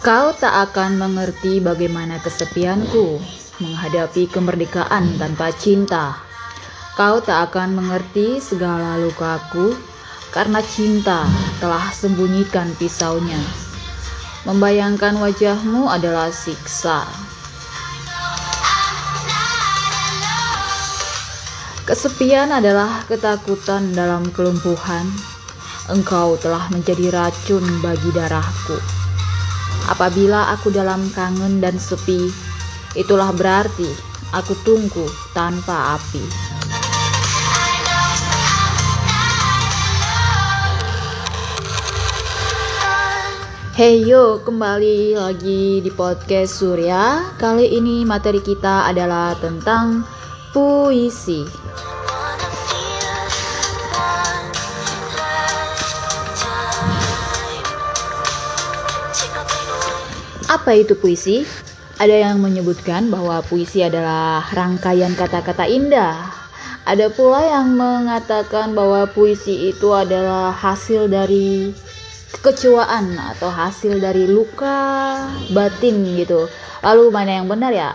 Kau tak akan mengerti bagaimana kesepianku menghadapi kemerdekaan tanpa cinta. Kau tak akan mengerti segala lukaku karena cinta telah sembunyikan pisaunya. Membayangkan wajahmu adalah siksa. Kesepian adalah ketakutan dalam kelumpuhan. Engkau telah menjadi racun bagi darahku. Apabila aku dalam kangen dan sepi, itulah berarti aku tunggu tanpa api. Hey yo, kembali lagi di podcast Surya. Kali ini materi kita adalah tentang puisi. Apa itu puisi? Ada yang menyebutkan bahwa puisi adalah rangkaian kata-kata indah. Ada pula yang mengatakan bahwa puisi itu adalah hasil dari kekecewaan atau hasil dari luka batin gitu. Lalu mana yang benar ya?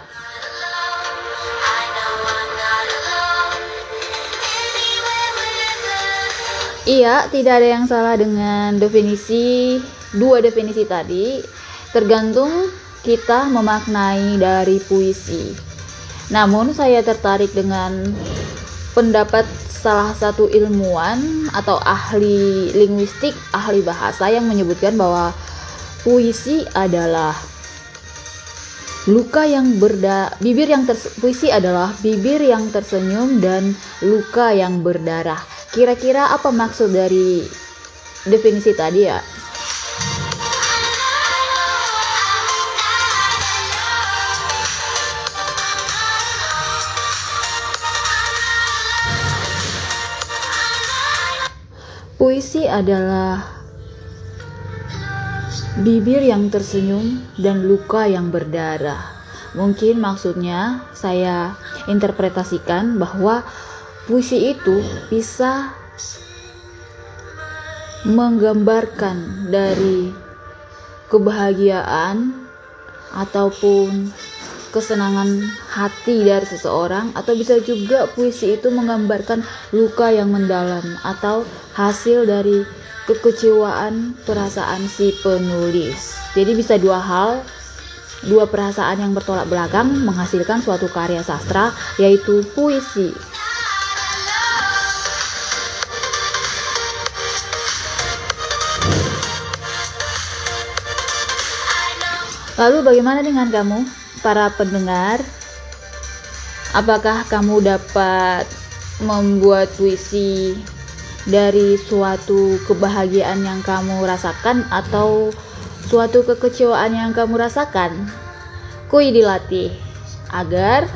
Iya, tidak ada yang salah dengan definisi dua definisi tadi tergantung kita memaknai dari puisi. Namun saya tertarik dengan pendapat salah satu ilmuwan atau ahli linguistik, ahli bahasa yang menyebutkan bahwa puisi adalah luka yang berda bibir yang ters puisi adalah bibir yang tersenyum dan luka yang berdarah. Kira-kira apa maksud dari definisi tadi ya? Puisi adalah bibir yang tersenyum dan luka yang berdarah. Mungkin maksudnya saya interpretasikan bahwa puisi itu bisa menggambarkan dari kebahagiaan ataupun kesenangan hati dari seseorang atau bisa juga puisi itu menggambarkan luka yang mendalam atau hasil dari kekecewaan perasaan si penulis. Jadi bisa dua hal, dua perasaan yang bertolak belakang menghasilkan suatu karya sastra yaitu puisi. Lalu bagaimana dengan kamu? Para pendengar, apakah kamu dapat membuat puisi dari suatu kebahagiaan yang kamu rasakan atau suatu kekecewaan yang kamu rasakan? Kui dilatih agar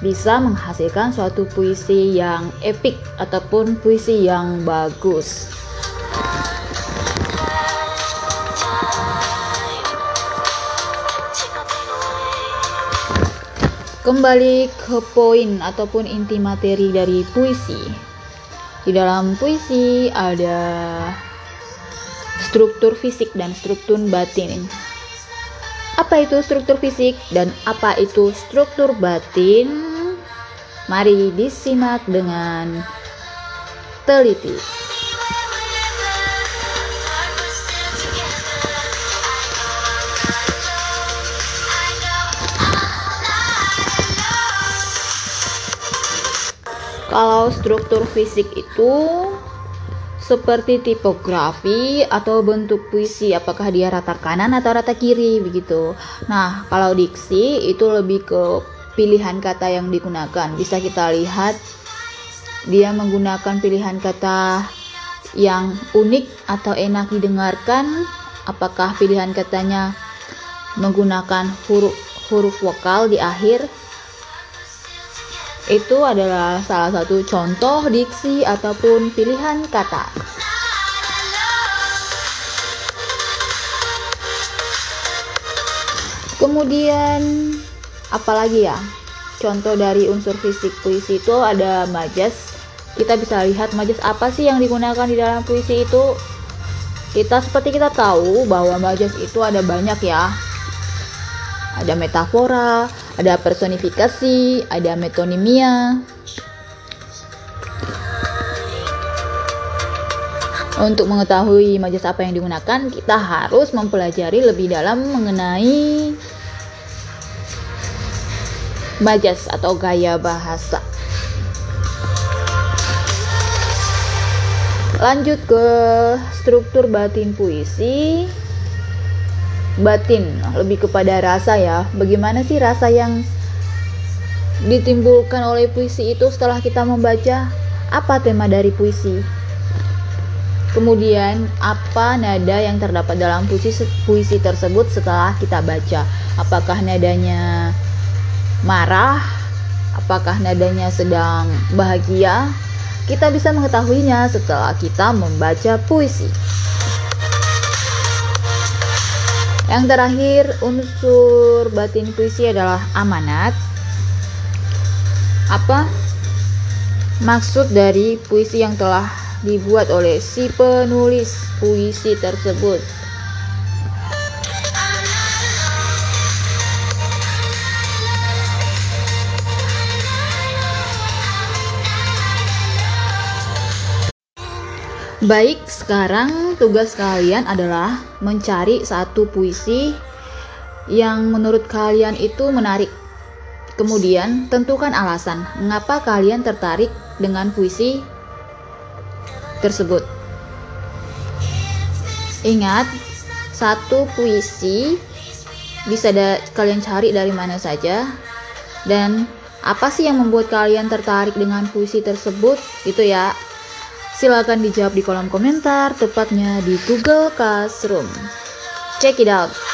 bisa menghasilkan suatu puisi yang epik ataupun puisi yang bagus. Kembali ke poin ataupun inti materi dari puisi. Di dalam puisi ada struktur fisik dan struktur batin. Apa itu struktur fisik dan apa itu struktur batin? Mari disimak dengan teliti. Kalau struktur fisik itu seperti tipografi atau bentuk puisi, apakah dia rata kanan atau rata kiri begitu. Nah, kalau diksi itu lebih ke pilihan kata yang digunakan. Bisa kita lihat dia menggunakan pilihan kata yang unik atau enak didengarkan. Apakah pilihan katanya menggunakan huruf huruf vokal di akhir itu adalah salah satu contoh diksi ataupun pilihan kata. Kemudian apalagi ya? Contoh dari unsur fisik puisi itu ada majas. Kita bisa lihat majas apa sih yang digunakan di dalam puisi itu. kita seperti kita tahu bahwa majas itu ada banyak ya ada metafora ada personifikasi ada metonimia Untuk mengetahui majas apa yang digunakan, kita harus mempelajari lebih dalam mengenai majas atau gaya bahasa. Lanjut ke struktur batin puisi. Batin lebih kepada rasa ya. Bagaimana sih rasa yang ditimbulkan oleh puisi itu setelah kita membaca? Apa tema dari puisi? Kemudian, apa nada yang terdapat dalam puisi, puisi tersebut setelah kita baca? Apakah nadanya marah? Apakah nadanya sedang bahagia? Kita bisa mengetahuinya setelah kita membaca puisi. Yang terakhir, unsur batin puisi adalah amanat. Apa maksud dari puisi yang telah dibuat oleh si penulis puisi tersebut. Baik, sekarang tugas kalian adalah mencari satu puisi yang menurut kalian itu menarik. Kemudian, tentukan alasan mengapa kalian tertarik dengan puisi tersebut. Ingat, satu puisi bisa da kalian cari dari mana saja dan apa sih yang membuat kalian tertarik dengan puisi tersebut itu ya silakan dijawab di kolom komentar tepatnya di Google Classroom. Check it out